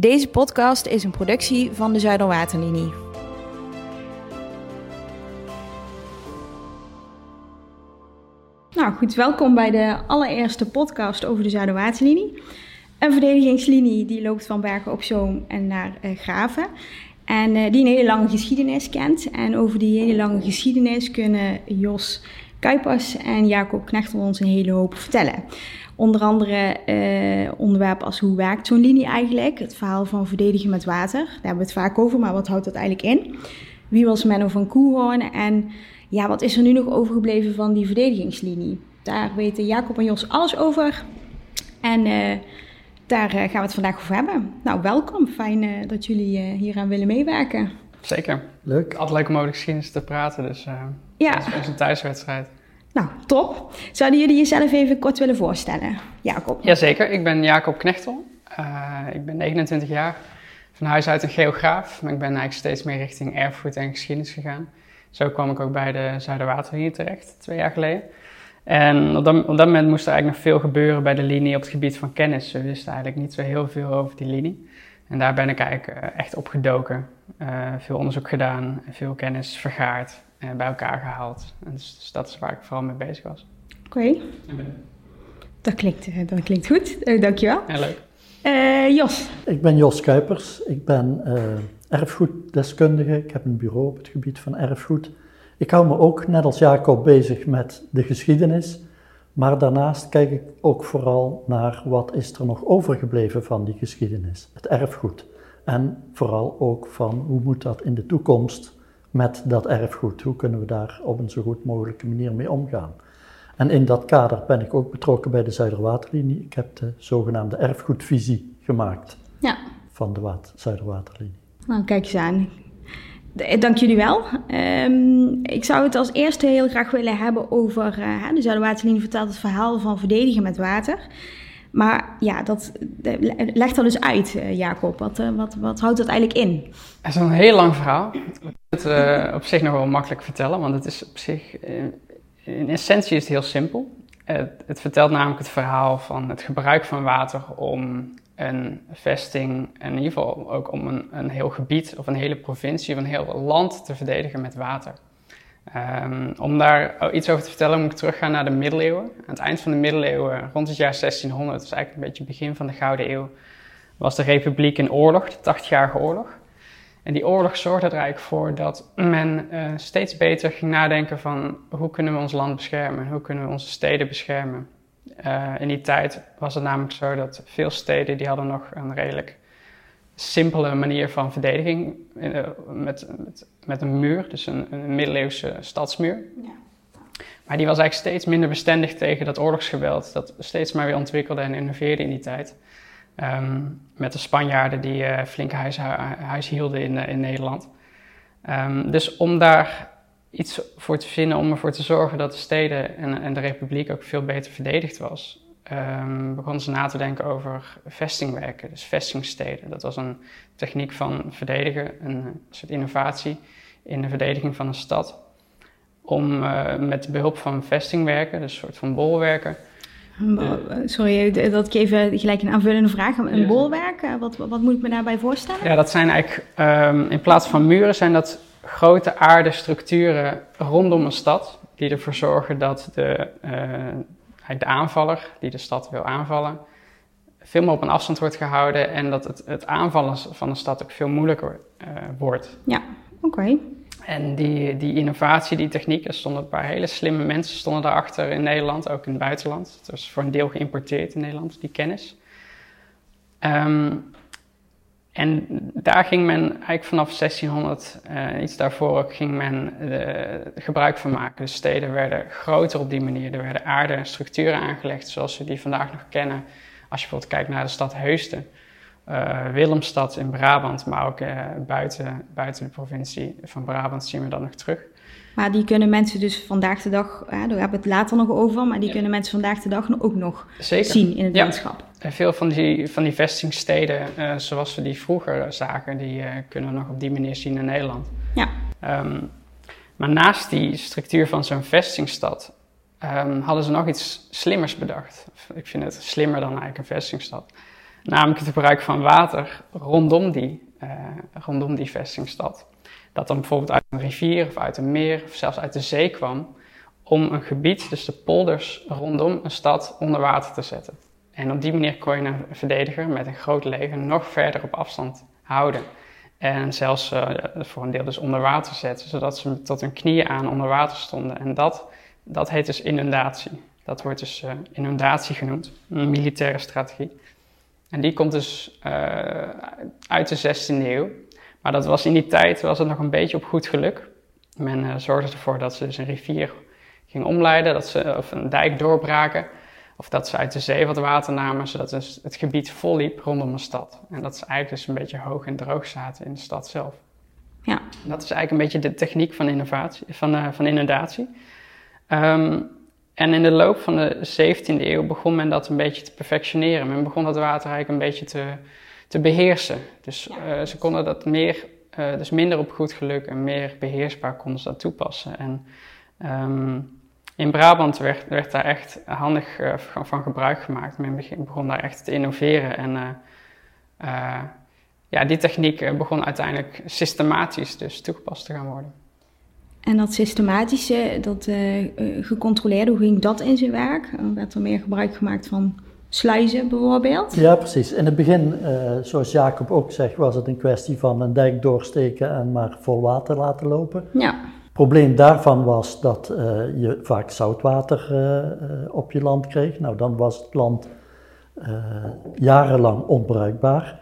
Deze podcast is een productie van de Zuiderwaterlinie. Nou goed, welkom bij de allereerste podcast over de Zuiderwaterlinie. Een verdedigingslinie die loopt van Bergen op Zoom en naar uh, Graven. En uh, die een hele lange geschiedenis kent. En over die hele lange geschiedenis kunnen Jos Kuipers en Jacob Knechtel ons een hele hoop vertellen. Onder andere uh, onderwerpen als hoe werkt zo'n linie eigenlijk? Het verhaal van verdedigen met water. Daar hebben we het vaak over, maar wat houdt dat eigenlijk in? Wie was Menno van Koehoorn? En ja, wat is er nu nog overgebleven van die verdedigingslinie? Daar weten Jacob en Jos alles over. En uh, daar gaan we het vandaag over hebben. Nou, welkom. Fijn uh, dat jullie hieraan willen meewerken. Zeker. Leuk. Altijd leuk om over de geschiedenis te praten, dus ja. dat is onze thuiswedstrijd. Nou, top. Zouden jullie jezelf even kort willen voorstellen, Jacob? Jazeker, ik ben Jacob Knechtel. Uh, ik ben 29 jaar, van huis uit een geograaf, maar ik ben eigenlijk steeds meer richting erfgoed en geschiedenis gegaan. Zo kwam ik ook bij de Zuiderwater hier terecht, twee jaar geleden. En op dat, moment moest er eigenlijk nog veel gebeuren bij de linie op het gebied van kennis. We wisten eigenlijk niet zo heel veel over die linie. En daar ben ik eigenlijk uh, echt op gedoken. Uh, veel onderzoek gedaan veel kennis vergaard bij elkaar gehaald. En dus, dus, dat is waar ik vooral mee bezig was. Oké. Okay. Dat, klinkt, dat klinkt goed. Uh, dankjewel. Ja, leuk. Uh, Jos. Ik ben Jos Kuipers. Ik ben uh, erfgoeddeskundige. Ik heb een bureau op het gebied van erfgoed. Ik hou me ook, net als Jacob, bezig met de geschiedenis. Maar daarnaast kijk ik ook vooral naar wat is er nog overgebleven van die geschiedenis. Het erfgoed. En vooral ook van hoe moet dat in de toekomst met dat erfgoed? Hoe kunnen we daar op een zo goed mogelijke manier mee omgaan? En in dat kader ben ik ook betrokken bij de Zuiderwaterlinie. Ik heb de zogenaamde erfgoedvisie gemaakt ja. van de Zuiderwaterlinie. Nou, kijk eens aan. Dank jullie wel. Um, ik zou het als eerste heel graag willen hebben over. Uh, de Zuiderwaterlinie vertelt het verhaal van verdedigen met water. Maar ja, dat, leg dat dus uit, Jacob. Wat, wat, wat houdt dat eigenlijk in? Het is een heel lang verhaal. Ik het uh, op zich nog wel makkelijk vertellen, want het is op zich. In essentie is het heel simpel. Het, het vertelt namelijk het verhaal van het gebruik van water om een vesting, en in ieder geval ook om een, een heel gebied of een hele provincie of een heel land te verdedigen met water. Um, om daar iets over te vertellen moet ik teruggaan naar de middeleeuwen. Aan het eind van de middeleeuwen, rond het jaar 1600, dat is eigenlijk een beetje het begin van de Gouden Eeuw, was de Republiek in oorlog, de 80-jarige oorlog. En die oorlog zorgde er eigenlijk voor dat men uh, steeds beter ging nadenken van hoe kunnen we ons land beschermen, hoe kunnen we onze steden beschermen. Uh, in die tijd was het namelijk zo dat veel steden die hadden nog een redelijk simpele manier van verdediging uh, met, met, met, een muur, dus een, een middeleeuwse stadsmuur. Ja. Maar die was eigenlijk steeds minder bestendig tegen dat oorlogsgeweld dat steeds maar weer ontwikkelde en innoveerde in die tijd. Um, met de Spanjaarden die uh, flink huis, huis hielden in, uh, in Nederland. Um, dus om daar iets voor te vinden, om ervoor te zorgen dat de steden en, en de republiek ook veel beter verdedigd was, um, begonnen ze na te denken over vestingwerken, dus vestingsteden. Dat was een techniek van verdedigen, een soort innovatie in de verdediging van een stad. Om uh, met behulp van vestingwerken, dus een soort van bolwerken, Sorry dat ik even gelijk een aanvullende vraag. Een bolwerk, wat, wat moet ik me daarbij voorstellen? Ja, dat zijn eigenlijk um, in plaats van muren zijn dat grote aarde structuren rondom een stad. Die ervoor zorgen dat de, uh, de aanvaller die de stad wil aanvallen, veel meer op een afstand wordt gehouden. En dat het, het aanvallen van de stad ook veel moeilijker uh, wordt. Ja, oké. Okay. En die, die innovatie, die techniek, er stonden een paar hele slimme mensen stonden daarachter in Nederland, ook in het buitenland. Het was voor een deel geïmporteerd in Nederland, die kennis. Um, en daar ging men eigenlijk vanaf 1600, uh, iets daarvoor ook, ging men uh, gebruik van maken. De steden werden groter op die manier. Er werden aarde en structuren aangelegd zoals we die vandaag nog kennen. Als je bijvoorbeeld kijkt naar de stad Heusden. Uh, Willemstad in Brabant, maar ook buiten, buiten de provincie van Brabant zien we dat nog terug. Maar die kunnen mensen dus vandaag de dag, ja, daar hebben we het later nog over, maar die ja. kunnen mensen vandaag de dag ook nog Zeker. zien in het ja. landschap. En veel van die, van die vestingsteden, uh, zoals we die vroeger zagen, die kunnen we nog op die manier zien in Nederland. Ja. Um, maar naast die structuur van zo'n vestingstad um, hadden ze nog iets slimmers bedacht. Ik vind het slimmer dan eigenlijk een vestingstad. Namelijk het gebruik van water rondom die, uh, rondom die vestingstad. Dat dan bijvoorbeeld uit een rivier of uit een meer of zelfs uit de zee kwam om een gebied, dus de polders rondom een stad, onder water te zetten. En op die manier kon je een verdediger met een groot leger nog verder op afstand houden. En zelfs uh, voor een deel dus onder water zetten, zodat ze tot hun knieën aan onder water stonden. En dat, dat heet dus inundatie. Dat wordt dus uh, inundatie genoemd, een militaire strategie. En die komt dus uh, uit de 16e eeuw. Maar dat was in die tijd was het nog een beetje op goed geluk. Men zorgde ervoor dat ze dus een rivier ging omleiden, dat ze of een dijk doorbraken. Of dat ze uit de zee wat water namen, zodat dus het gebied vol liep rondom een stad. En dat ze eigenlijk dus een beetje hoog en droog zaten in de stad zelf. Ja. Dat is eigenlijk een beetje de techniek van, innovatie, van, uh, van inundatie. Um, en in de loop van de 17e eeuw begon men dat een beetje te perfectioneren. Men begon dat water eigenlijk een beetje te, te beheersen. Dus ja. uh, ze konden dat meer, uh, dus minder op goed geluk en meer beheersbaar konden ze dat toepassen. En um, in Brabant werd, werd daar echt handig uh, van, gebruik gemaakt. Men begon daar echt te innoveren. En ja, die techniek begon uiteindelijk systematisch dus toegepast te gaan worden. En dat systematische, dat gecontroleerde, hoe ging dat in zijn werk? werd er meer gebruik gemaakt van sluizen bijvoorbeeld? Ja, precies. In het begin, zoals Jacob ook zegt, was het een kwestie van een dijk doorsteken en maar vol water laten lopen. Ja probleem daarvan was dat uh, je vaak zoutwater uh, op je land kreeg. Nou, dan was het land jarenlang onbruikbaar.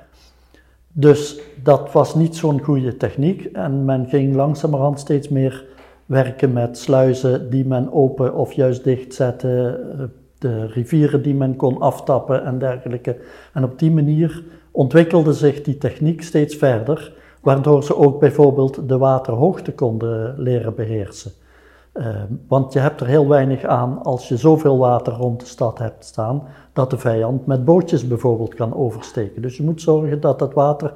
Dus dat was niet zo'n goede techniek. En men ging langzamerhand steeds meer werken met sluizen die men open of juist dicht zette. De rivieren die men kon aftappen en dergelijke. En op die manier ontwikkelde zich die techniek steeds verder waardoor ze ook bijvoorbeeld de waterhoogte konden leren beheersen. Uh, want je hebt er heel weinig aan als je zoveel water rond de stad hebt staan, dat de vijand met bootjes bijvoorbeeld kan oversteken. Dus je moet zorgen dat dat water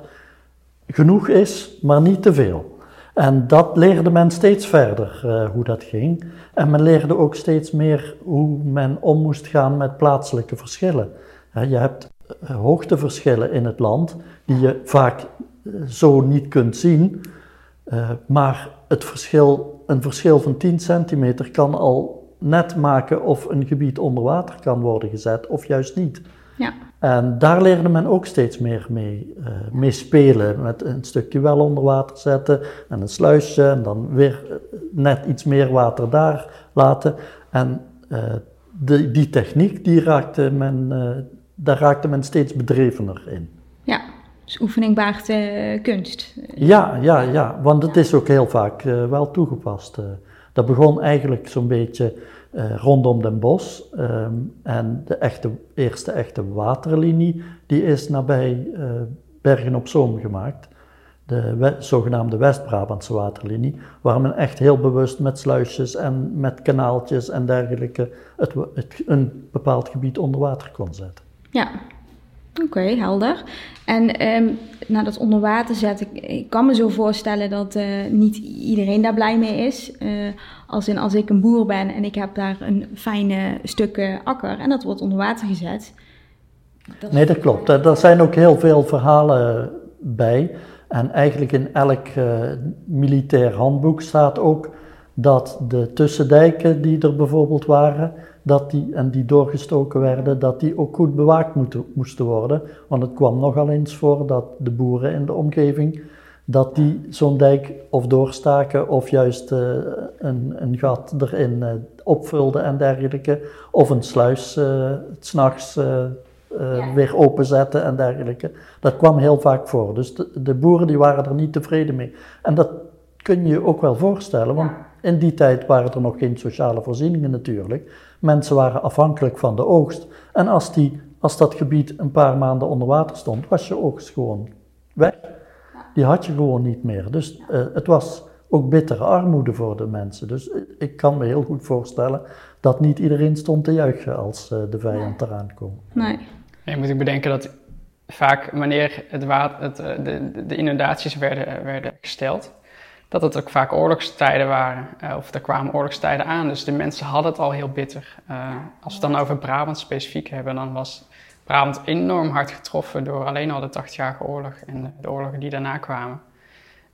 genoeg is, maar niet te veel. En dat leerde men steeds verder uh, hoe dat ging. En men leerde ook steeds meer hoe men om moest gaan met plaatselijke verschillen. Je hebt eh, hoogteverschillen in het land die je vaak zo niet kunt zien. Maar het verschil, een verschil van 10 centimeter kan al net maken of een gebied onder water kan worden gezet of juist niet. Ja. En daar leerde men ook steeds meer mee, uh, mee spelen. Met een stukje wel onder water zetten en een sluisje en dan weer eh, net iets meer water daar laten. En uh, de, die techniek, die raakte men, daar raakte men steeds bedrevener in. Ja, dus oefening baart kunst. Ja, ja, ja, want het is ook heel vaak wel toegepast. Dat begon eigenlijk zo'n beetje rondom Den Bosch. Um, en de echte, eerste echte waterlinie, die is nabij Bergen op Zoom gemaakt. De zogenaamde West-Brabantse waterlinie, waar men echt heel bewust met sluisjes en met kanaaltjes en dergelijke het, een bepaald gebied onder water kon zetten. Ja, Oké, helder. En um, dat onder water zetten, ik, kan me zo voorstellen dat uh, niet iedereen daar blij mee is. Uh, als, in, als ik een boer ben en ik heb daar een fijne stuk akker en dat wordt onder water gezet. Nee, dat klopt. Er zijn ook heel veel verhalen bij. En eigenlijk in elk militair handboek staat ook dat de tussendijken die er bijvoorbeeld waren, dat die, en die doorgestoken werden, dat die ook goed bewaakt moeten, moesten worden. Want het kwam nogal eens voor dat de boeren in de omgeving, dat die zo'n dijk of doorstaken of juist uh, een, een gat erin uh, opvulden en dergelijke. Of een sluis uh, s'nachts ja. weer openzetten en dergelijke. Dat kwam heel vaak voor. Dus de, de, boeren die waren er niet tevreden mee. En dat kun je je ook wel voorstellen, want in die tijd waren er nog geen sociale voorzieningen natuurlijk. Mensen waren afhankelijk van de oogst. En als, die, als dat gebied een paar maanden onder water stond, was je oogst gewoon weg. Die had je gewoon niet meer. Dus uh, het was ook bittere armoede voor de mensen. Dus ik kan me heel goed voorstellen dat niet iedereen stond te juichen als uh, de vijand eraan kwam. Nee. Je moet ook bedenken dat vaak wanneer het water, het, eh, de, de inundaties werden, werden gesteld, dat het ook vaak oorlogstijden waren. Uh, of er kwamen oorlogstijden aan. Dus de mensen hadden het al heel bitter. Uh, als we het dan over Brabant specifiek hebben, dan was Brabant enorm hard getroffen door alleen al de 80-jarige oorlog en de oorlogen die daarna kwamen.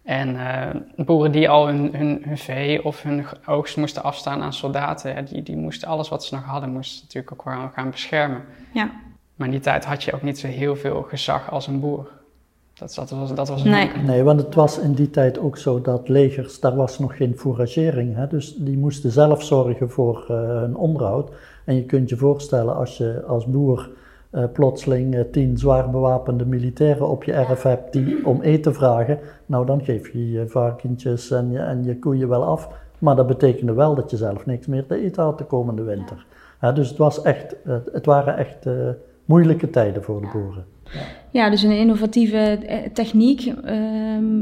En uh, boeren die al hun, hun, hun, vee of hun oogst moesten afstaan aan soldaten, ja, die, die moesten alles wat ze nog hadden, moesten natuurlijk ook gaan, gaan beschermen. Ja. Maar in die tijd had je ook niet zo heel veel gezag als een boer. Dat, dat was, dat was nee. nee, want het was in die tijd ook zo dat legers, daar was nog geen fouragering. Hè? Dus die moesten zelf zorgen voor uh, hun onderhoud. En je kunt je voorstellen als je als boer uh, plotseling uh, tien zwaar bewapende militairen op je erf hebt die om eten vragen. Nou, dan geef je je varkentjes en je, en je koeien wel af. Maar dat betekende wel dat je zelf niks meer te eten had de komende winter. dus het, was echt, het waren echt moeilijke tijden voor de boeren. Ja, dus een innovatieve eh, techniek, ehm,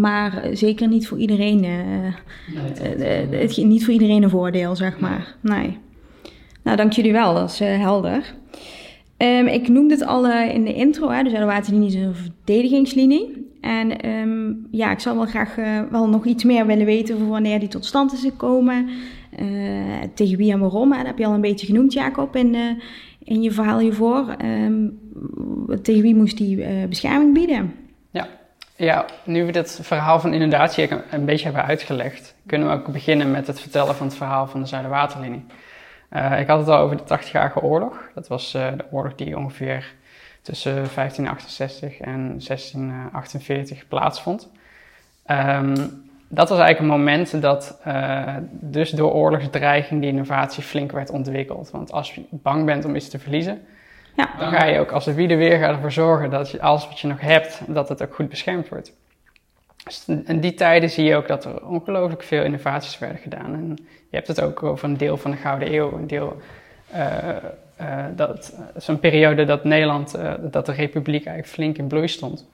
maar zeker niet voor iedereen, uh, uh, niet voor iedereen een voordeel, zeg maar. Nee. Nou, dank jullie wel, dat is helder. Um, ik noemde het al in de intro, hè, dus de waterlinie is een verdedigingslinie. En um, ja, ik zou wel graag wel nog iets meer willen weten over wanneer die tot stand is gekomen. tegen wie en waarom, hè, dat heb je al een beetje genoemd, Jacob, in, in je verhaal hiervoor. Um, tegen wie moest die uh, bescherming bieden? Ja. ja, nu we dit verhaal van inundatie een beetje hebben uitgelegd, kunnen we ook beginnen met het vertellen van het verhaal van de Zuiderwaterlinie. Uh, ik had het al over de 80-jarige oorlog. Dat was uh, de oorlog die ongeveer tussen 1568 en 1648 plaatsvond. Um, dat was eigenlijk een moment dat uh, dus door oorlogsdreiging die innovatie flink werd ontwikkeld. Want als je bang bent om iets te verliezen, ja. dan ga je ook als de wie weer gaat ervoor zorgen dat je alles wat je nog hebt, dat het ook goed beschermd wordt. Dus in die tijden zie je ook dat er ongelooflijk veel innovaties werden gedaan. En je hebt het ook over een deel van de Gouden Eeuw, een deel... Uh, uh, dat, zo'n periode dat Nederland, dat de republiek eigenlijk flink in bloei stond.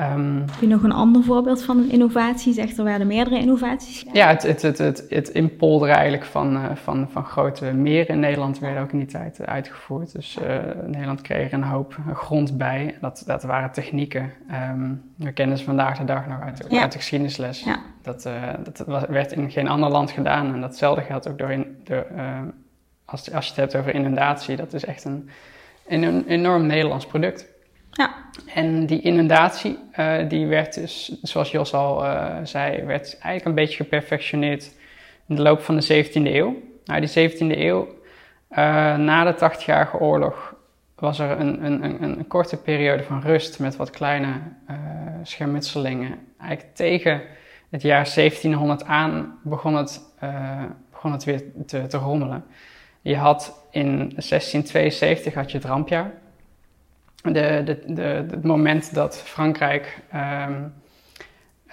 Um, Heb je nog een ander voorbeeld van een innovatie? Zegt er werden meerdere innovaties? Ja, het, het, het, het, het inpolderen eigenlijk van, uh, van, van grote meren in Nederland werd ook in die tijd uitgevoerd. Dus uh, Nederland kreeg een hoop grond bij. Dat, dat waren technieken. Um, we kennen ze vandaag de dag nog uit, ja. uit de geschiedenisles. Ja. Dat, uh, dat was, werd in geen ander land gedaan. En datzelfde geldt ook door, in, door als, als je het hebt over inundatie. Dat is echt een, een enorm Nederlands product. Ja. En die inundatie, uh, die werd dus, zoals Jos al uh, zei, werd eigenlijk een beetje geperfectioneerd in de loop van de 17e eeuw. Nou, die 17e eeuw, uh, na de 80-jarige oorlog, was er een, een, een, een, korte periode van rust met wat kleine schermutselingen. Eigenlijk tegen het jaar 1700 aan begon het, begon het weer te, te rommelen. Je had in 1672 had je het rampjaar de, de, de, het moment dat Frankrijk um,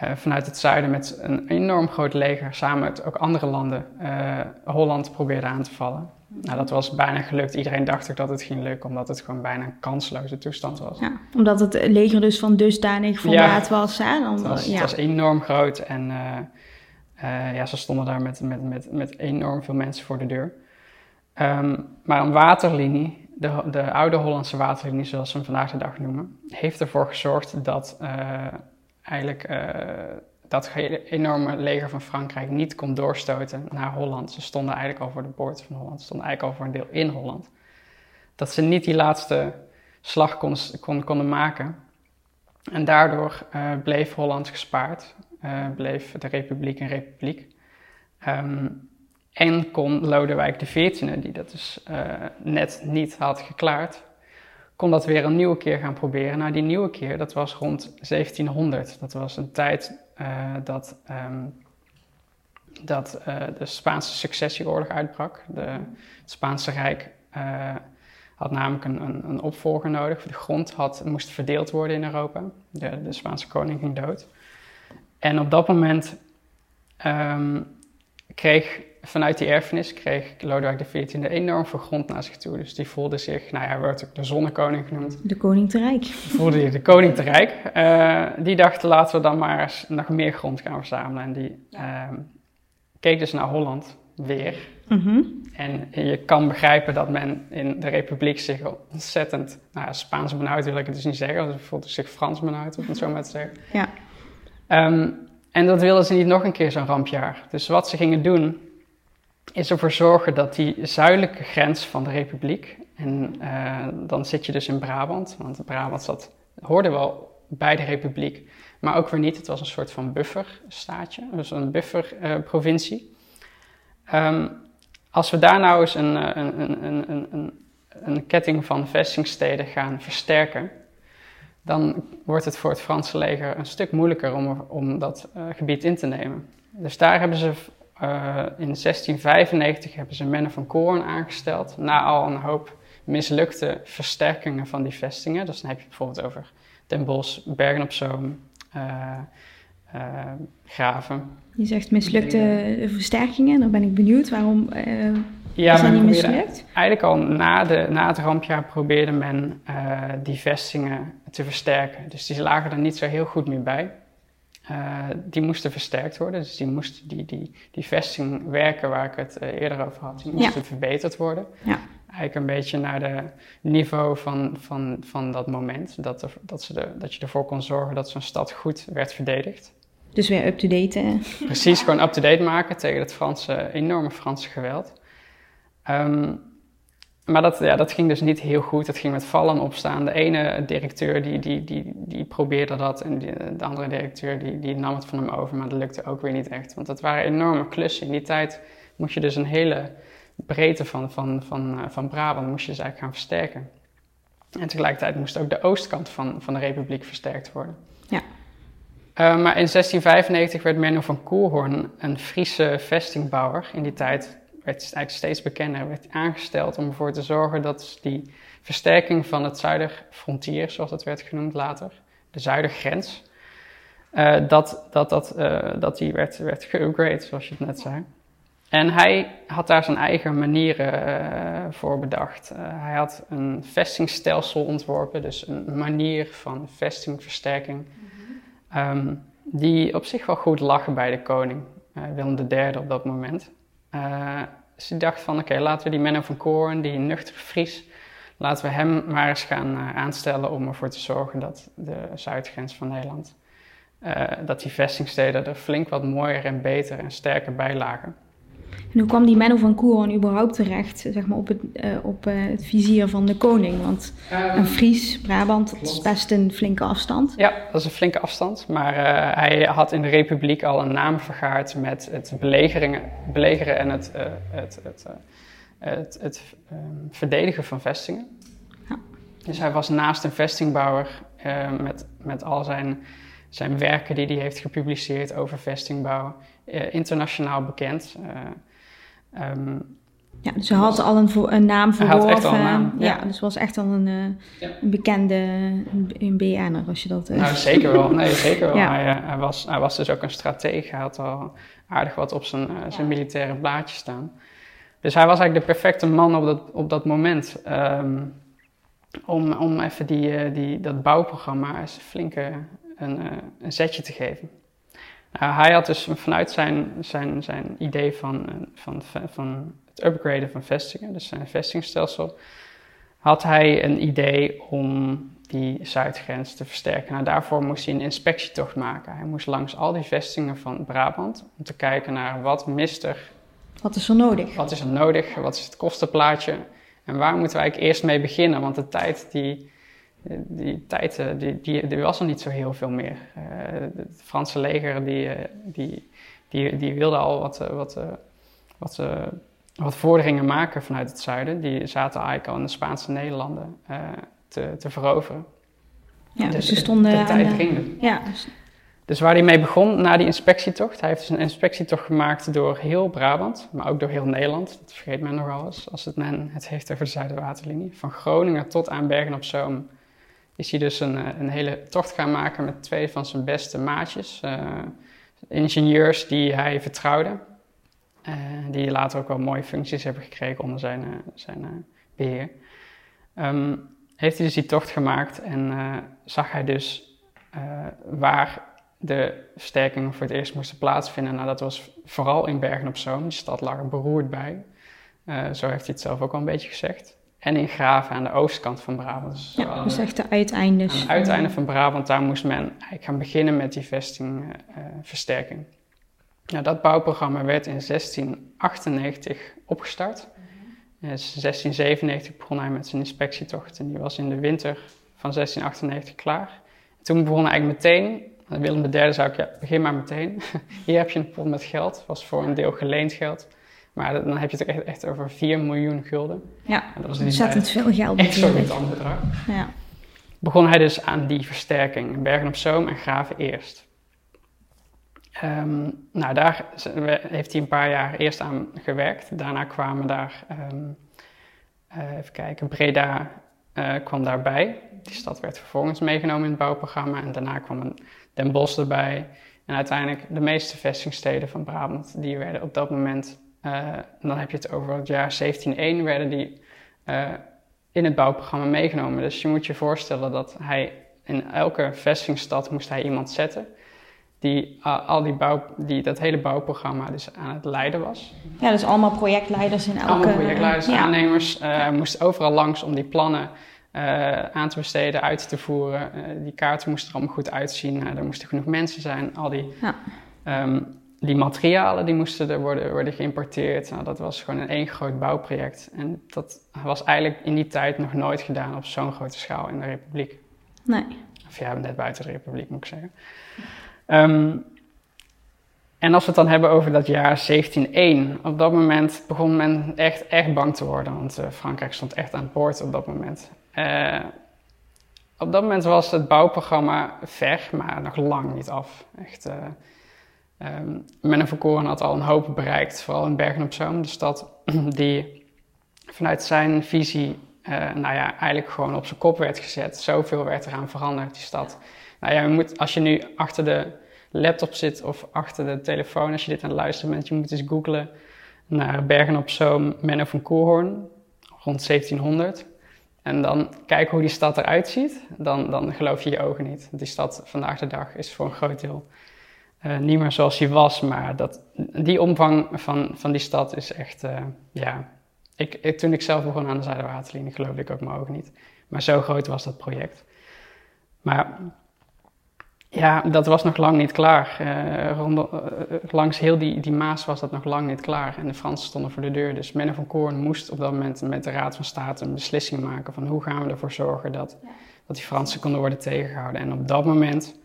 uh, vanuit het zuiden met een enorm groot leger samen met ook andere landen uh, Holland probeerde aan te vallen. Nou, dat was bijna gelukt. Iedereen dacht ook dat het ging lukken, omdat het gewoon bijna een kansloze toestand was. Ja, omdat het leger dus van dusdanig formaat ja, was. Hè? Dan, het, was ja. het was enorm groot en uh, ja, ze stonden daar met, met, met, met enorm veel mensen voor de deur. Um, maar een waterlinie de, de oude Hollandse waterlinie, zoals we hem vandaag de dag noemen, heeft ervoor gezorgd dat uh, eigenlijk uh, dat enorme leger van Frankrijk niet kon doorstoten naar Holland. Ze stonden eigenlijk al voor de poort van Holland, ze stonden eigenlijk al voor een deel in Holland. Dat ze niet die laatste slag kon, kon, konden maken. En daardoor uh, bleef Holland gespaard, bleef de republiek een republiek. Um, en kon Lodewijk XIV, die dat dus uh, net niet had geklaard, kon dat weer een nieuwe keer gaan proberen. Nou, die nieuwe keer, dat was rond 1700. Dat was een tijd uh, dat, um, dat uh, de Spaanse successieoorlog uitbrak. De, het Spaanse Rijk had namelijk een, een, een, opvolger nodig. De grond had, moest verdeeld worden in Europa. De, de Spaanse koning ging dood. En op dat moment um, kreeg vanuit die erfenis kreeg Lodewijk XIV enorm veel grond naar zich toe. Dus die voelde zich, nou ja, werd ook de zonnekoning genoemd. De koning te rijk. Voelde je de koning te rijk. Uh, die dacht, laten we dan maar eens nog meer grond gaan verzamelen. En die uh, keek dus naar Holland weer. Mm -hmm. En je kan begrijpen dat men in de republiek zich ontzettend, nou ja, Spaans benauwd wil ik het dus niet zeggen. Ze voelde zich Frans benauwd, om het zo maar te zeggen. Ja. Um, en dat wilden ze niet nog een keer zo'n rampjaar. Dus wat ze gingen doen, is ervoor zorgen dat die zuidelijke grens van de republiek, en uh, dan zit je dus in Brabant, want Brabant zat, hoorde wel bij de republiek, maar ook weer niet. Het was een soort van bufferstaatje, dus een bufferprovincie. Uh, um, als we daar nou eens een, een, een, een, een, ketting van vestingsteden gaan versterken, dan wordt het voor het Franse leger een stuk moeilijker om, om dat gebied in te nemen. Dus daar hebben ze in 1695 hebben ze Menne van Koorn aangesteld, na al een hoop mislukte versterkingen van die vestingen. Dus dan heb je bijvoorbeeld over Den Bosch, Bergen op Zoom, uh, Graven. Je zegt mislukte versterkingen, dan ben ik benieuwd waarom ja, is dat niet mislukt? Eigenlijk al na, de, na het rampjaar probeerde men uh, die vestingen te versterken. Dus die lagen er niet zo heel goed meer bij. Uh, die moesten versterkt worden. Dus die, moesten, die, die, die vestingwerken waar ik het uh, eerder over had, die moesten verbeterd worden. Ja. Eigenlijk een beetje naar het niveau van, van, van dat moment. Dat, er, dat, ze de, dat je ervoor kon zorgen dat zo'n stad goed werd verdedigd. Dus weer up-to-date. Precies, gewoon up-to-date maken tegen het Franse, enorme Franse geweld. Um, maar dat, ja, dat ging dus niet heel goed. Het ging met vallen opstaan. De ene directeur die, die, die, die probeerde dat en de andere directeur die, die nam het van hem over. Maar dat lukte ook weer niet echt. Want dat waren enorme klussen. In die tijd moest je dus een hele breedte van, van, van, uh, van Brabant moest je dus eigenlijk gaan versterken. En tegelijkertijd moest ook de oostkant van, van de republiek versterkt worden. Ja. Uh, maar in 1695 werd Menno van Koelhoorn een Friese vestingbouwer. In die tijd werd eigenlijk steeds bekender, werd aangesteld om ervoor te zorgen dat die versterking van het zuiderfrontier, zoals het werd genoemd later, de zuidergrens, uh, dat, dat, dat, uh, dat die werd, werd geupgrade, zoals je het net zei. En hij had daar zijn eigen manieren uh, voor bedacht. hij had een vestingstelsel ontworpen, dus een manier van vestingversterking, um, die op zich wel goed lag bij de koning, Willem III op dat moment. Dus ik dacht van oké, laten we die Menno van Koorn, die nuchtere Fries, laten we hem maar eens gaan uh, aanstellen om ervoor te zorgen dat de zuidgrens van Nederland, uh, dat die vestingsteden er flink wat mooier en beter en sterker bij lagen. En hoe kwam die Menno van Koehoorn überhaupt terecht zeg maar, op, het, uh, op uh, het vizier van de koning? Want um, een Fries, Brabant, dat is best een flinke afstand. Ja, dat is een flinke afstand. Maar uh, hij had in de Republiek al een naam vergaard met het belegeren en het, het, het, het, het um, verdedigen van vestingen. Ja. Dus hij was naast een vestingbouwer met, met al zijn, zijn werken die hij heeft gepubliceerd over vestingbouw internationaal bekend. Um, ja, dus hij had al een, een naam verworven. Hij had echt al een naam, ja. ja dus was echt al een, ja. een bekende een BN'er als je dat... Nou, zeker wel. Nee, zeker wel. ja. hij, hij, was, hij was dus ook een stratege. Hij had al aardig wat op zijn, zijn militaire blaadje staan. Dus hij was eigenlijk de perfecte man op dat, op dat moment. Um, om, om even die, die, dat bouwprogramma eens flinke een, een zetje te geven. Uh, hij had dus vanuit zijn, zijn, zijn idee van, van, van het upgraden van vestingen, dus zijn vestingstelsel, had hij een idee om die zuidgrens te versterken. Nou, daarvoor moest hij een inspectietocht maken. Hij moest langs al die vestingen van Brabant om te kijken naar wat mist er. Wat is er nodig? Wat is er nodig? Wat is het kostenplaatje? En waar moeten we eigenlijk eerst mee beginnen? Want de tijd die die tijd eh, die, die, die, was er niet zo heel veel meer. Uh, het Franse leger die, eh, die, die, die wilde al wat, wat, wat, wat vorderingen maken vanuit het zuiden. Die zaten eigenlijk al in de Spaanse Nederlanden te, te veroveren. Ja, dus, ze stonden de, tijd ging dus. Ja. Dus waar hij mee begon na die inspectietocht, hij heeft dus een inspectietocht gemaakt door heel Brabant, maar ook door heel Nederland. Dat vergeet men nogal eens als het men het heeft over de Zuiderwaterlinie. Van Groningen tot aan Bergen op Zoom is hij dus een, eh, een hele tocht gaan maken met twee van zijn beste maatjes. Uh, ingenieurs die hij vertrouwde. Uh, die later ook wel mooie functies hebben gekregen onder zijn, zijn beheer. Um, heeft hij dus die tocht gemaakt en zag hij dus waar de versterkingen voor het eerst moesten plaatsvinden. Nou, dat was vooral in Bergen op Zoom. Die stad lag er beroerd bij. zo heeft hij het zelf ook al een beetje gezegd. En in Graven aan de oostkant van Brabant. Dus, ja, dus echt de uiteindes. Aan het uiteinde van Brabant, daar moest men eigenlijk gaan beginnen met die vestingversterking. Nou, dat bouwprogramma werd in 1698 opgestart. In 1697 begon hij met zijn inspectietocht en die was in de winter van 1698 klaar. toen begon hij eigenlijk meteen, Willem III zei ik, ja, begin maar meteen. Hier heb je een pot met geld, was voor een deel geleend geld. Maar dan heb je het echt, echt over 4 miljoen gulden. Ja, En dat was ontzettend veel geld Echt zo'n natuurlijk. gigantisch bedrag. Ja. Begon hij dus aan die versterking, in Bergen op Zoom en Graven eerst. Ehm, nou, daar heeft hij een paar jaar eerst aan gewerkt. Daarna kwamen daar, ehm, eh, even kijken, Breda eh, kwam daarbij. Die stad werd vervolgens meegenomen in het bouwprogramma. En daarna kwam een Den Bosch erbij. En uiteindelijk de meeste vestingsteden van Brabant, die werden op dat moment, eh, dan heb je het over het jaar 1701, werden die eh, in het bouwprogramma meegenomen. Dus je moet je voorstellen dat hij in elke vestingstad moest hij iemand zetten die uh, al die bouw, die dat hele bouwprogramma dus aan het leiden was. ja, dus allemaal projectleiders in elke... Allemaal projectleiders, ja. aannemers, eh moesten overal langs om die plannen aan te besteden, uit te voeren. Die kaarten moesten er allemaal goed uitzien. Er moesten genoeg mensen zijn. Al die, Ja. ehm, die materialen die moesten er worden, worden geïmporteerd. Nou, dat was gewoon een één groot bouwproject. En dat was eigenlijk in die tijd nog nooit gedaan op zo'n grote schaal in de Republiek. Nee. Of ja, net buiten de Republiek moet ik zeggen. Ehm, en als we het dan hebben over dat jaar 1701, op dat moment begon men echt, echt bang te worden, want eh, Frankrijk stond echt aan het poort op dat moment. Eh, op dat moment was het bouwprogramma ver, maar nog lang niet af. Echt, eh um, Menno van Koren had al een hoop bereikt, vooral in Bergen op Zoom, de stad die vanuit zijn visie eh, nou ja, eigenlijk gewoon op zijn kop werd gezet. Zoveel werd eraan veranderd, die stad. Nou ja, je moet, als je nu achter de laptop zit of achter de telefoon, als je dit aan het luisteren bent, je moet eens googlen naar Bergen op Zoom, Menno van Koerhoorn, rond 1700. En dan kijken hoe die stad eruit ziet, dan, dan geloof je je ogen niet. Die stad vandaag de dag is voor een groot deel uh, niet meer zoals die was, maar dat, die omvang van, van die stad is echt, uh, ja, ik, ik, toen ik zelf begon aan de Zuiderwaterlinie, geloofde ik ook mijn ogen niet. Maar zo groot was dat project. Maar ja, dat was nog lang niet klaar. Uh, rond, uh, langs heel die, die Maas was dat nog lang niet klaar. En de Fransen stonden voor de deur. Dus Menno van Koorn moest op dat moment met de Raad van State een beslissing maken van hoe gaan we ervoor zorgen dat, dat die Fransen konden worden tegengehouden. En op dat moment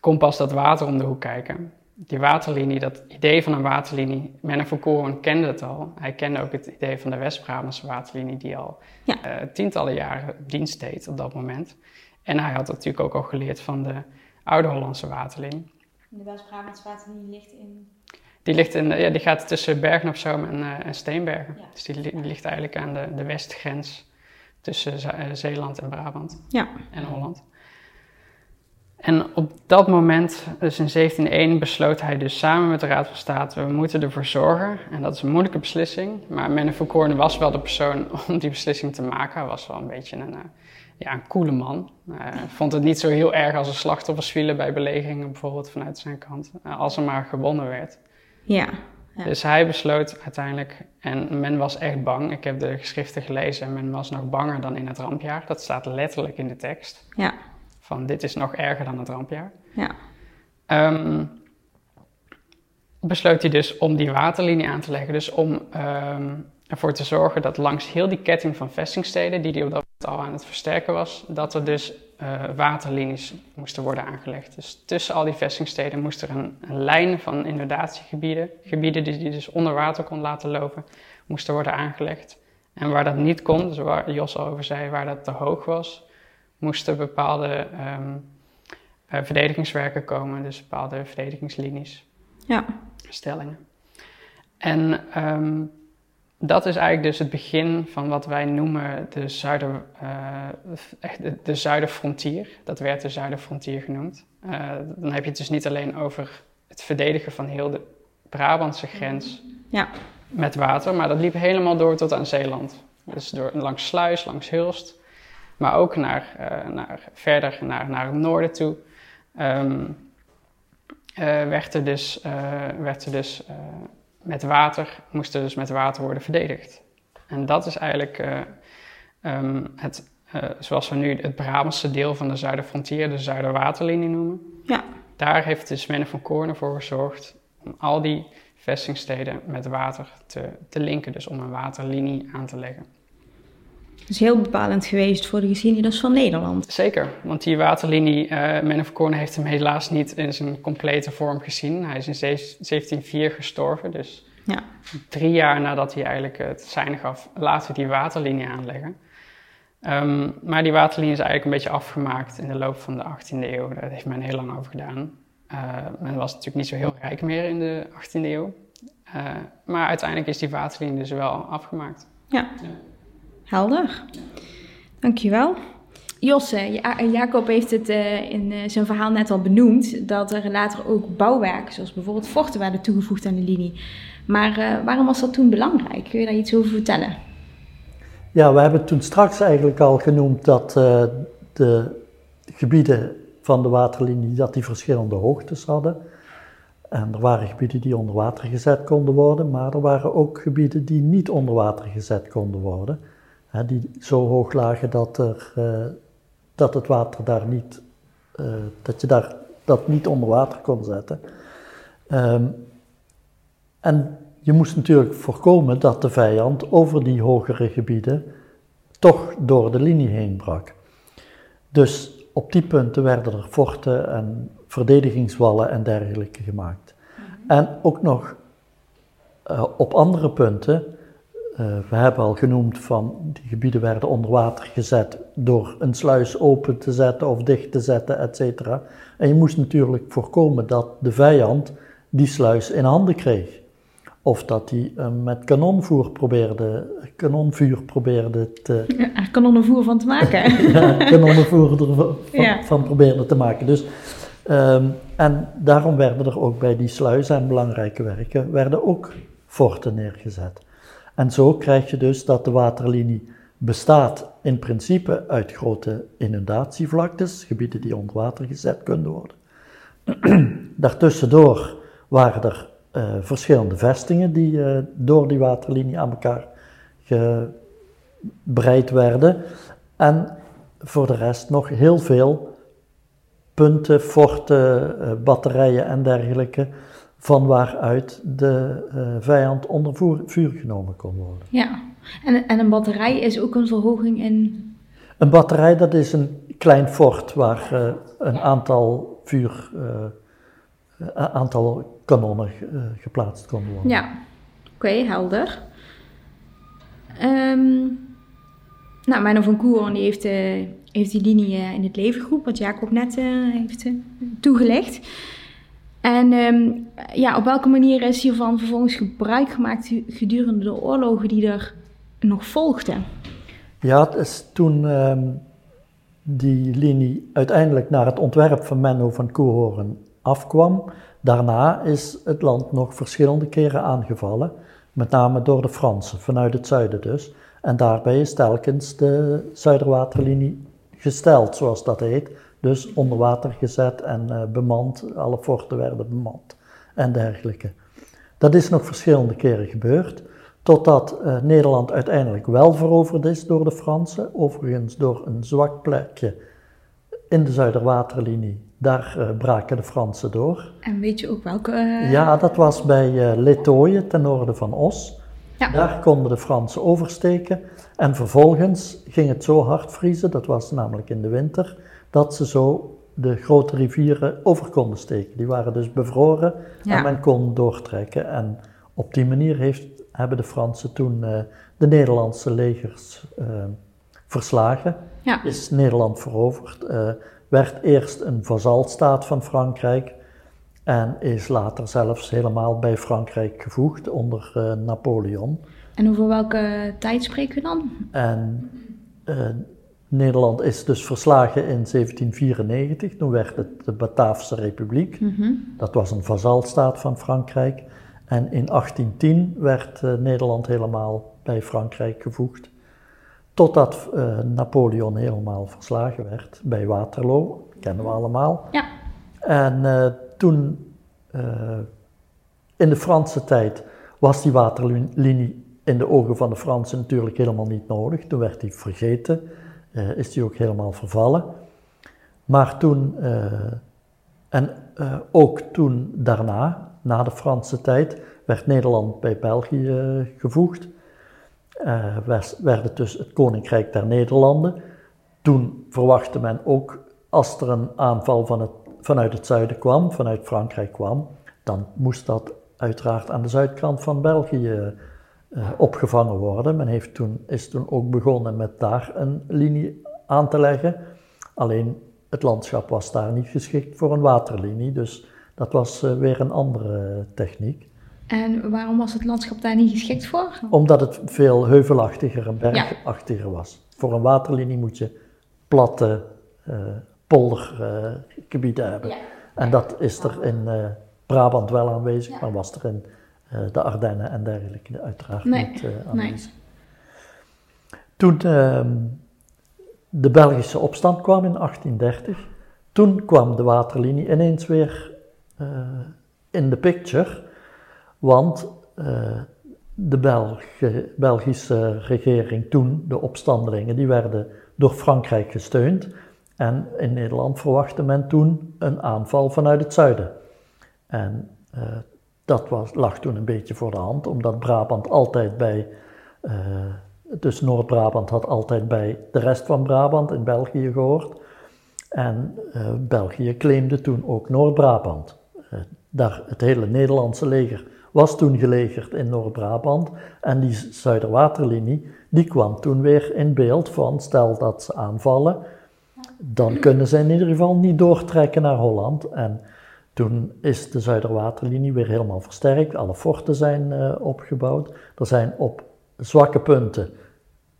kon pas dat water om de hoek kijken die waterlinie, dat idee van een waterlinie, Menno van Koren kende het al. Hij kende ook het idee van de West-Brabantse waterlinie, die al ja. uh, tientallen jaren dienst deed op dat moment. En hij had natuurlijk ook al geleerd van de Oude-Hollandse waterlinie. De West-Brabantse waterlinie ligt in... Die, ligt in, ja, die gaat tussen Bergen op Zoom en, uh, en Steenbergen. Ja. Dus die, die, ligt eigenlijk aan de, de westgrens tussen Ze uh, Zeeland en Brabant ja. en Holland. En op dat moment, dus in 1701, besloot hij dus samen met de Raad van State, we moeten ervoor zorgen, en dat is een moeilijke beslissing, maar Menno van Koorn was wel de persoon om die beslissing te maken. Hij was wel een beetje een, uh, ja, een coole man. Hij vond het niet zo heel erg als er slachtoffers vielen bij belegeringen, bijvoorbeeld vanuit zijn kant, uh, als er maar gewonnen werd. Ja. ja. Dus hij besloot uiteindelijk, en men was echt bang, ik heb de geschriften gelezen en men was nog banger dan in het rampjaar. Dat staat letterlijk in de tekst. Ja van dit is nog erger dan het rampjaar. Ja. Um, besloot hij dus om die waterlinie aan te leggen. Dus om um, ervoor te zorgen dat langs heel die ketting van vestingsteden, die hij op dat moment al aan het versterken was, dat er dus uh, waterlinies moesten worden aangelegd. Dus tussen al die vestingsteden moest er een, een lijn van inundatiegebieden, gebieden die hij dus onder water kon laten lopen, moesten worden aangelegd. En waar dat niet kon, dus waar Jos al over zei, waar dat te hoog was, moesten bepaalde um, uh, verdedigingswerken komen, dus bepaalde verdedigingslinies, ja. stellingen. En um, dat is eigenlijk dus het begin van wat wij noemen de, zuider, uh, de, de zuiderfrontier. Dat werd de zuiderfrontier genoemd. Uh, dan heb je het dus niet alleen over het verdedigen van heel de Brabantse grens ja. met water, maar dat liep helemaal door tot aan Zeeland. Dus door, langs Sluis, langs Hulst, maar ook naar, uh, naar, verder naar, naar het noorden toe. Um, uh, werd er dus, uh, werd er dus met water, moest er dus met water worden verdedigd. En dat is eigenlijk um, het, zoals we nu het Brabantse deel van de Zuiderfrontier, de Zuiderwaterlinie noemen. Ja. Daar heeft dus Menno van Koorn voor gezorgd Om al die vestingsteden met water te, te linken, dus om een waterlinie aan te leggen. Dat is heel bepalend geweest voor de geschiedenis van Nederland. Zeker, want die waterlinie, uh, Men of Korn heeft hem helaas niet in zijn complete vorm gezien. Hij is in 1704 gestorven, dus ja. drie jaar nadat hij eigenlijk het zijn gaf, laten we die waterlinie aanleggen. Um, maar die waterlinie is eigenlijk een beetje afgemaakt in de loop van de 18e eeuw. Daar heeft men heel lang over gedaan. Uh, men was natuurlijk niet zo heel rijk meer in de 18e eeuw. Uh, maar uiteindelijk is die waterlinie dus wel afgemaakt. Ja, ja. Helder. Dankjewel. Josse, ja Jacob heeft het uh, in zijn verhaal net al benoemd, dat er later ook bouwwerken, zoals bijvoorbeeld vochten, werden toegevoegd aan de linie. Maar waarom was dat toen belangrijk? Kun je daar iets over vertellen? Ja, we hebben toen straks eigenlijk al genoemd dat uh, de gebieden van de waterlinie dat die verschillende hoogtes hadden. En er waren gebieden die onder water gezet konden worden, maar er waren ook gebieden die niet onder water gezet konden worden. Hè, die zo hoog lagen dat, er, uh, dat het water daar niet, uh, dat je daar dat niet onder water kon zetten. Um, en je moest natuurlijk voorkomen dat de vijand over die hogere gebieden toch door de linie heen brak. Dus op die punten werden er forten en verdedigingswallen en dergelijke gemaakt. Mhm. En ook nog uh, op andere punten, we hebben al genoemd van die gebieden werden onder water gezet door een sluis open te zetten of dicht te zetten, etc. En je moest natuurlijk voorkomen dat de vijand die sluis in handen kreeg. Of dat hij uh, met kanonvoer probeerde, kanonvuur probeerde te... Ja, er kanonnenvoer van te maken. ja, kanonnenvoer ervan ja. van probeerde te maken. Dus, um, en daarom werden er ook bij die sluizen en belangrijke werken, werden ook forten neergezet. En zo krijg je dus dat de waterlinie bestaat in principe uit grote inundatievlaktes, gebieden die onder water gezet kunnen worden. Daartussendoor waren er uh, verschillende vestingen die uh, door die waterlinie aan elkaar gebreid werden. En voor de rest nog heel veel punten, forten, uh, batterijen en dergelijke, van waaruit de vijand onder vuur genomen kon worden. Ja, en, en een batterij is ook een verhoging in. Een batterij, dat is een klein fort waar een aantal vuur aantal kanonnen geplaatst konden worden. Ja, oké, helder. Um, nou, Menno van Koeren die heeft, heeft die linie in het leven geroepen, wat Jacob net heeft toegelicht. En um, ja, op welke manier is hiervan vervolgens gebruik gemaakt gedurende de oorlogen die er nog volgden? Ja, het is toen um, die linie uiteindelijk naar het ontwerp van Menno van Koehoorn afkwam, Daarna is het land nog verschillende keren aangevallen, met name door de Fransen, vanuit het zuiden dus. En daarbij is telkens de Zuiderwaterlinie gesteld, zoals dat heet. Dus onder water gezet en uh, bemand, alle forten werden bemand en dergelijke. Dat is nog verschillende keren gebeurd, totdat uh, Nederland uiteindelijk wel veroverd is door de Fransen, overigens door een zwak plekje in de Zuiderwaterlinie daar uh, braken de Fransen door. En weet je ook welke? Ja, dat was bij uh, ten noorden van Os. Ja. Daar konden de Fransen oversteken. En vervolgens ging het zo hard vriezen, dat was namelijk in de winter, dat ze zo de grote rivieren over konden steken. Die waren dus bevroren ja. en men kon doortrekken. En op die manier heeft, hebben de Fransen toen de Nederlandse legers verslagen. Ja. Is Nederland veroverd werd eerst een vazalstaat van Frankrijk en is later zelfs helemaal bij Frankrijk gevoegd onder Napoleon. En over welke tijd spreken we dan? En Nederland is dus verslagen in 1794, toen werd het de Bataafse Republiek. Mm -hmm. Dat was een vazalstaat van Frankrijk. En in 1810 werd uh, Nederland helemaal bij Frankrijk gevoegd. Totdat uh, Napoleon helemaal verslagen werd bij Waterloo, kennen we allemaal. Ja. En uh, toen, in de Franse tijd, was die waterlinie in de ogen van de Fransen natuurlijk helemaal niet nodig. Toen werd die vergeten, is die ook helemaal vervallen. Maar toen, en ook toen daarna, na de Franse tijd, werd Nederland bij België gevoegd. Uh, werd het dus het Koninkrijk der Nederlanden. Toen verwachtte men ook, als er een aanval van het, vanuit het zuiden kwam, vanuit Frankrijk kwam, dan moest dat uiteraard aan de zuidkant van België uh, opgevangen worden. Men heeft toen, is toen ook begonnen met daar een linie aan te leggen. Alleen het landschap was daar niet geschikt voor een waterlinie, dus dat was uh, weer een andere techniek. En waarom was het landschap daar niet geschikt voor? Omdat het veel heuvelachtiger en bergachtiger was. Voor een waterlinie moet je platte uh, poldergebieden hebben. Ja. En dat is er in Brabant wel aanwezig, ja. maar was er in de Ardennen en dergelijke uiteraard nee. niet aanwezig. Nee. Toen ehm, de Belgische opstand kwam in 1830, toen kwam de waterlinie ineens weer in de picture, want de Belgische, Belgische regering toen, de opstandelingen, die werden door Frankrijk gesteund. En in Nederland verwachtte men toen een aanval vanuit het zuiden. En uh, dat was, lag toen een beetje voor de hand, omdat Brabant altijd bij, uh, dus Noord-Brabant had altijd bij de rest van Brabant in België gehoord. En uh, België claimde toen ook Noord-Brabant. daar het hele Nederlandse leger was toen gelegerd in Noord-Brabant. En die Zuiderwaterlinie, die kwam toen weer in beeld van, stel dat ze aanvallen, dan kunnen ze in ieder geval niet doortrekken naar Holland. En toen is de Zuiderwaterlinie weer helemaal versterkt, alle forten zijn uh, opgebouwd. Er zijn op zwakke punten,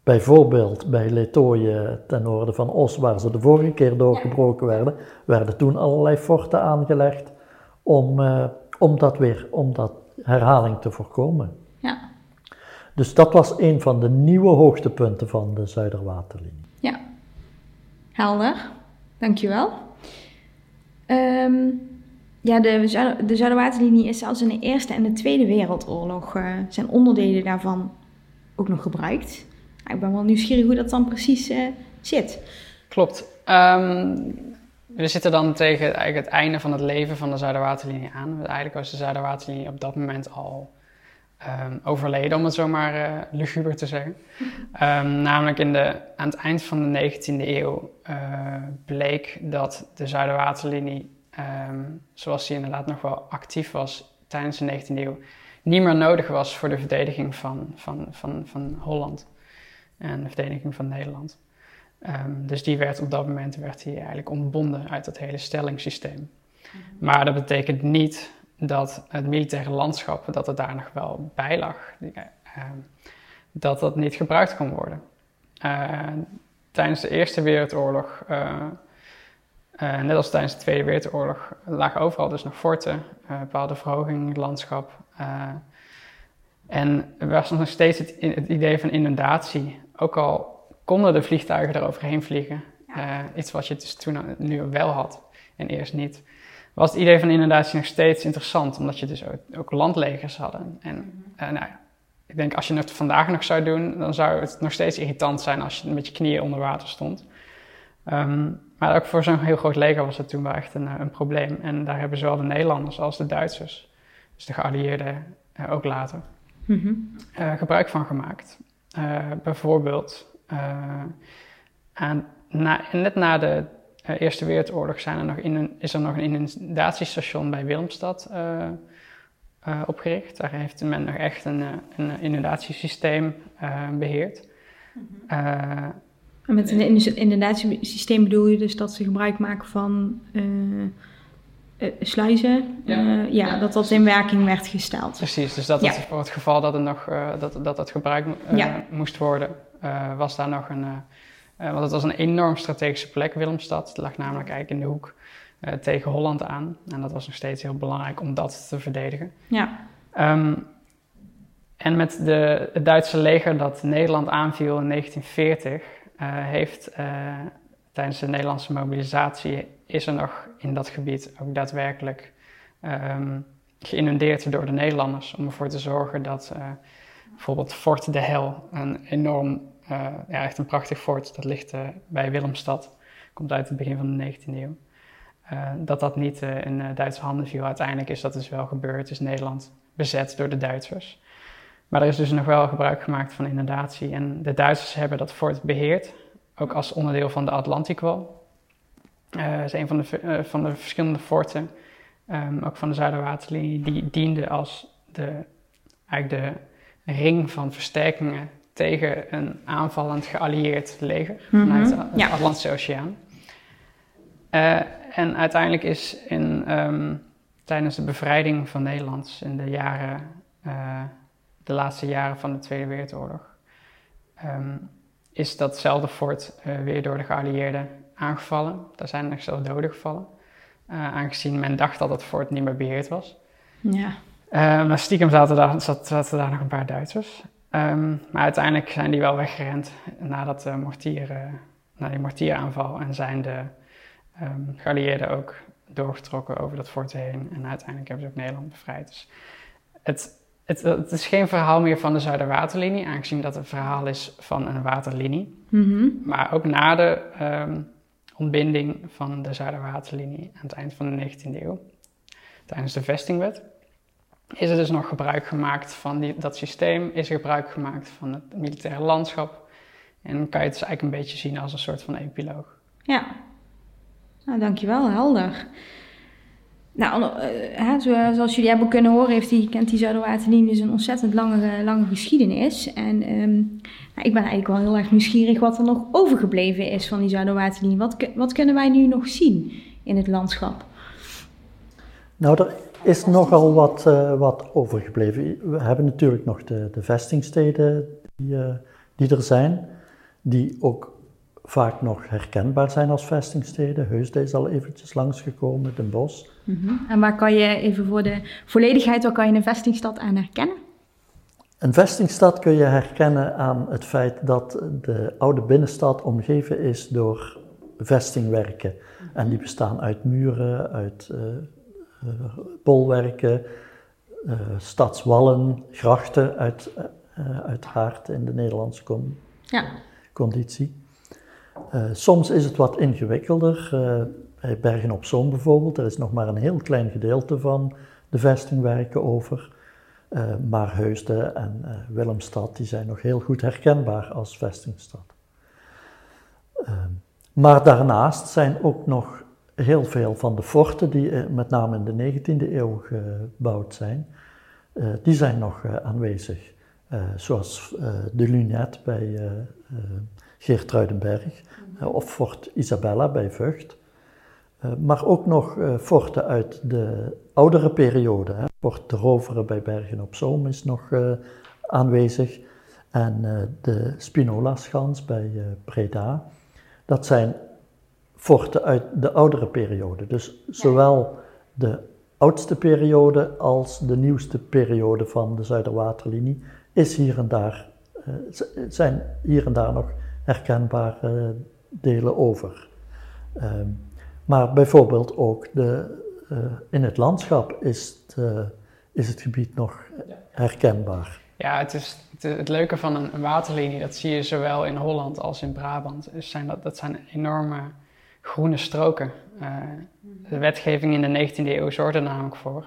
bijvoorbeeld bij Letooien ten noorden van Os, waar ze de vorige keer doorgebroken werden, werden toen allerlei forten aangelegd om, uh, om dat weer, om dat herhaling te voorkomen. Ja. Dus dat was een van de nieuwe hoogtepunten van de Zuiderwaterlinie. Ja, helder. Dankjewel. Um, ja, de, de Zuiderwaterlinie is zelfs in de Eerste en de Tweede Wereldoorlog uh, zijn onderdelen daarvan ook nog gebruikt. ik ben wel nieuwsgierig hoe dat dan precies uh, zit. Klopt. Um, we zitten dan tegen eigenlijk het einde van het leven van de Zuiderwaterlinie aan. Eigenlijk was de Zuiderwaterlinie op dat moment al um, overleden, om het zo maar uh, luguber te zeggen. Um, namelijk in de, aan het eind van de 19e eeuw bleek dat de Zuiderwaterlinie, um, zoals die inderdaad nog wel actief was tijdens de 19e eeuw, niet meer nodig was voor de verdediging van, van, van, van Holland en de verdediging van Nederland. Um, dus die werd op dat moment werd hij eigenlijk ontbonden uit het hele stellingssysteem. Mhm. Maar dat betekent niet dat het militaire landschap, dat het daar nog wel bij lag, uh, dat dat niet gebruikt kon worden. Uh, tijdens de Eerste Wereldoorlog, uh, net als tijdens de Tweede Wereldoorlog, lagen overal dus nog forten, bepaalde verhoging in het landschap. en er was nog steeds het, het idee van inundatie, ook al konden de vliegtuigen eroverheen vliegen. Iets wat je dus toen nu wel had en eerst niet. Was het idee van inundatie nog steeds interessant, omdat je dus ook, ook landlegers hadden. En uh, nou ja, ik denk als je het vandaag nog zou doen, dan zou het nog steeds irritant zijn als je met je knieën onder water stond. Um, maar ook voor zo'n heel groot leger was het toen wel echt een, eh, een, probleem. En daar hebben zowel de Nederlanders als de Duitsers, dus de geallieerden uh, ook later, mm -hmm. uh, gebruik van gemaakt. bijvoorbeeld eh, na, net na de Eerste Wereldoorlog zijn er nog in is er nog een inundatiestation bij Willemstad opgericht. Daar heeft men nog echt een, een inundatiesysteem beheerd. Mm en met een inundatiesysteem bedoel je dus dat ze gebruik maken van sluizen, ja. Uh, ja, dat dat in werking werd gesteld. Precies, dus dat ja. het voor het geval dat het nog dat, dat het gebruikt moest worden, was daar nog een. Want het was een enorm strategische plek, Willemstad. Het lag namelijk eigenlijk in de hoek tegen Holland aan. En dat was nog steeds heel belangrijk om dat te verdedigen. Ja. Um, en met de, het Duitse leger dat Nederland aanviel in 1940, heeft tijdens de Nederlandse mobilisatie is er nog in dat gebied ook daadwerkelijk um, geïnundeerd door de Nederlanders om ervoor te zorgen dat bijvoorbeeld Fort de Hel, een enorm, ja, echt een prachtig fort, dat ligt bij Willemstad, komt uit het begin van de 19e eeuw. dat dat niet in Duitse handen viel. Uiteindelijk is dat dus wel gebeurd, is Nederland bezet door de Duitsers. Maar er is dus nog wel gebruik gemaakt van inundatie. En de Duitsers hebben dat fort beheerd, ook als onderdeel van de Atlantikwal. Uh, dat is een van de, van de verschillende forten, um, ook van de Zuiderwaterlinie, die diende als de, eigenlijk de ring van versterkingen tegen een aanvallend geallieerd leger Mhm, vanuit de ja. Atlantische Oceaan. Eh, en uiteindelijk is in, ehm, tijdens de bevrijding van Nederland in de jaren, eh, de laatste jaren van de Tweede Wereldoorlog, ehm, is datzelfde fort eh, weer door de geallieerden aangevallen. Daar zijn nog zelfs doden gevallen, eh, aangezien men dacht dat het fort niet meer beheerd was. Ja. Eh, maar stiekem zaten daar, zat- zaten daar nog een paar Duitsers. Ehm, maar uiteindelijk zijn die wel weggerend nadat de mortier, eh, na die mortieraanval. En zijn de ehm geallieerden ook doorgetrokken over dat fort heen. En uiteindelijk hebben ze ook Nederland bevrijd. Dus het, het, het is geen verhaal meer van de Zuiderwaterlinie, aangezien dat een verhaal is van een waterlinie. Mhm. Maar ook na de ehm, ontbinding van de Zuiderwaterlinie aan het eind van de 19e eeuw, tijdens de vestingwet, is er dus nog gebruik gemaakt van die, dat systeem, is er gebruik gemaakt van het militaire landschap. En dan kan je het dus eigenlijk een beetje zien als een soort van epiloog. Ja. Nou, dankjewel, helder. Nou, eh, zo- zoals jullie hebben kunnen horen, heeft die, kent die Zuiderwaterlinie dus een ontzettend lange, lange geschiedenis. En ehm, nou, ik ben eigenlijk wel heel erg nieuwsgierig wat er nog overgebleven is van die Zuiderwaterlinie. Wat, wat kunnen wij nu nog zien in het landschap? Nou, er is nogal wat, eh, wat overgebleven. We hebben natuurlijk nog de, de vestingsteden die, eh, die er zijn, die ook vaak nog herkenbaar zijn als vestingsteden. Heusden is al eventjes langsgekomen, Den Bosch. Mhm. En waar kan je, even voor de volledigheid, waar kan je een vestingstad aan herkennen? Een vestingstad kun je herkennen aan het feit dat de oude binnenstad omgeven is door vestingwerken. En die bestaan uit muren, uit eh, eh, bolwerken, eh, stadswallen, grachten, uit, eh, uiteraard in de Nederlandse Ja. conditie. Eh, soms is het wat ingewikkelder. eh, bij Bergen op Zoom bijvoorbeeld, er is nog maar een heel klein gedeelte van de vestingwerken over. Eh, maar Heusden en Willemstad die zijn nog heel goed herkenbaar als vestingstad. Eh, maar daarnaast zijn ook nog heel veel van de forten die met name in de 19e eeuw gebouwd zijn, die zijn nog aanwezig. Zoals de Lunet bij Geertruidenberg eh, of Fort Isabella bij Vught. Eh, maar ook nog eh, forten uit de oudere periode. Fort de Roveren bij Bergen op Zoom is nog aanwezig. En de Spinola-schans bij Breda. Dat zijn forten uit de oudere periode. Dus zowel de oudste periode als de nieuwste periode van de Zuiderwaterlinie is hier en daar, zijn hier en daar nog herkenbare delen over. Ehm, maar bijvoorbeeld ook de, eh, in het landschap is het, eh, is het gebied nog herkenbaar. Ja, het, is, het, het leuke van een, een waterlinie, dat zie je zowel in Holland als in Brabant, is zijn dat, dat zijn enorme groene stroken. Eh, de wetgeving in de 19e eeuw zorgde er namelijk voor.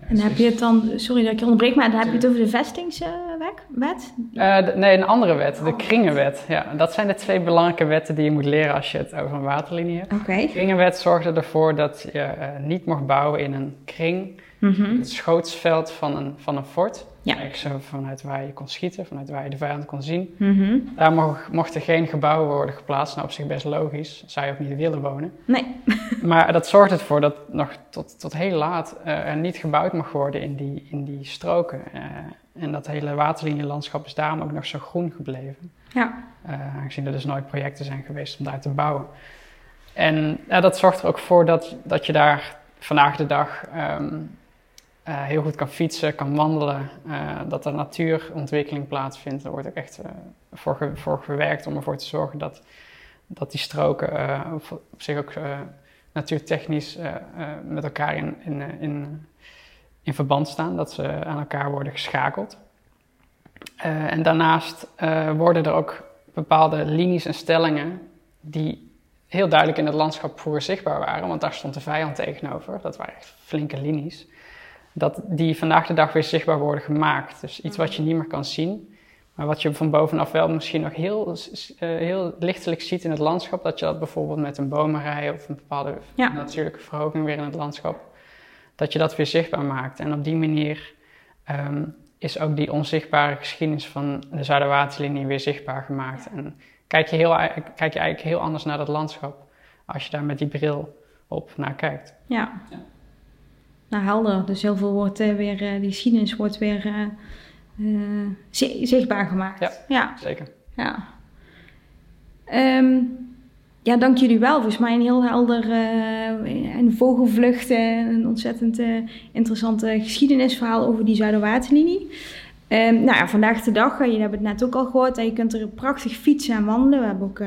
En heb je het dan, sorry dat ik je onderbreek, maar dan heb je het over de vestingswet? Eh, nee, een andere wet, de kringenwet. Ja, dat zijn de twee belangrijke wetten die je moet leren als je het over een waterlinie hebt. De kringenwet zorgde ervoor dat je eh, niet mocht bouwen in een kring, Mhm. het schootsveld van een, van een fort. Ja. Vanuit waar je kon schieten, vanuit waar je de vijand kon zien. Mhm. Daar mocht, mochten geen gebouwen worden geplaatst. Nou, op zich best logisch. Zou je ook niet willen wonen. Nee. Maar dat zorgt ervoor dat nog tot, tot heel laat eh, er niet gebouwd mag worden in die, in die stroken. Eh, en dat hele waterlinielandschap is daarom ook nog zo groen gebleven. Ja. Eh, aangezien er dus nooit projecten zijn geweest om daar te bouwen. En dat zorgt er ook voor dat, dat je daar vandaag de dag ehm, eh, heel goed kan fietsen, kan wandelen. eh, dat er natuurontwikkeling plaatsvindt. Er wordt ook echt eh, voor, ge- voor gewerkt om ervoor te zorgen dat, dat die stroken op, op zich ook natuurtechnisch met elkaar in, in, in, in verband staan. Dat ze aan elkaar worden geschakeld. En daarnaast worden er ook bepaalde linies en stellingen die heel duidelijk in het landschap vroeger zichtbaar waren, want daar stond de vijand tegenover. Dat waren echt flinke linies. Dat die vandaag de dag weer zichtbaar worden gemaakt. Dus iets wat je niet meer kan zien, maar wat je van bovenaf wel misschien nog heel, uh, heel lichtelijk ziet in het landschap. Dat je dat bijvoorbeeld met een bomenrij of een bepaalde natuurlijke verhoging weer in het landschap, dat je dat weer zichtbaar maakt. En op die manier ehm, is ook die onzichtbare geschiedenis van de Zuiderwaterlinie weer zichtbaar gemaakt. En kijk je, heel, kijk je eigenlijk heel anders naar dat landschap als je daar met die bril op naar kijkt. Ja. ja. Nou, helder. Dus heel veel wordt uh, weer, uh, die geschiedenis wordt weer uh, zichtbaar gemaakt. Ja, ja. zeker. Ja. Um, ja, dank jullie wel. Volgens mij een heel helder uh, en vogelvluchten, een ontzettend uh, interessante geschiedenisverhaal over die Zuiderwaterlinie. Um, nou ja, vandaag de dag, jullie hebben het net ook al gehoord, en je kunt er prachtig fietsen en wandelen. We hebben ook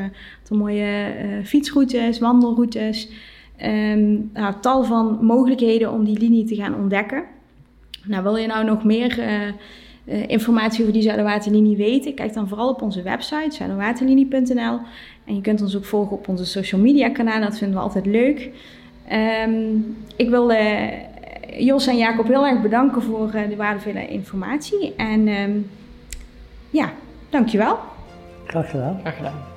mooie fietsroutes, wandelroutes. Um, nou, tal van mogelijkheden om die linie te gaan ontdekken. Nou, wil je nou nog meer uh, informatie over die Zuiderwaterlinie weten? Kijk dan vooral op onze website, zuiderwaterlinie.nl. En je kunt ons ook volgen op onze social media kanalen, dat vinden we altijd leuk. Um, ik wil uh, Jos en Jacob heel erg bedanken voor uh, de waardevolle informatie. En um, ja, dankjewel. Graag gedaan. Graag gedaan.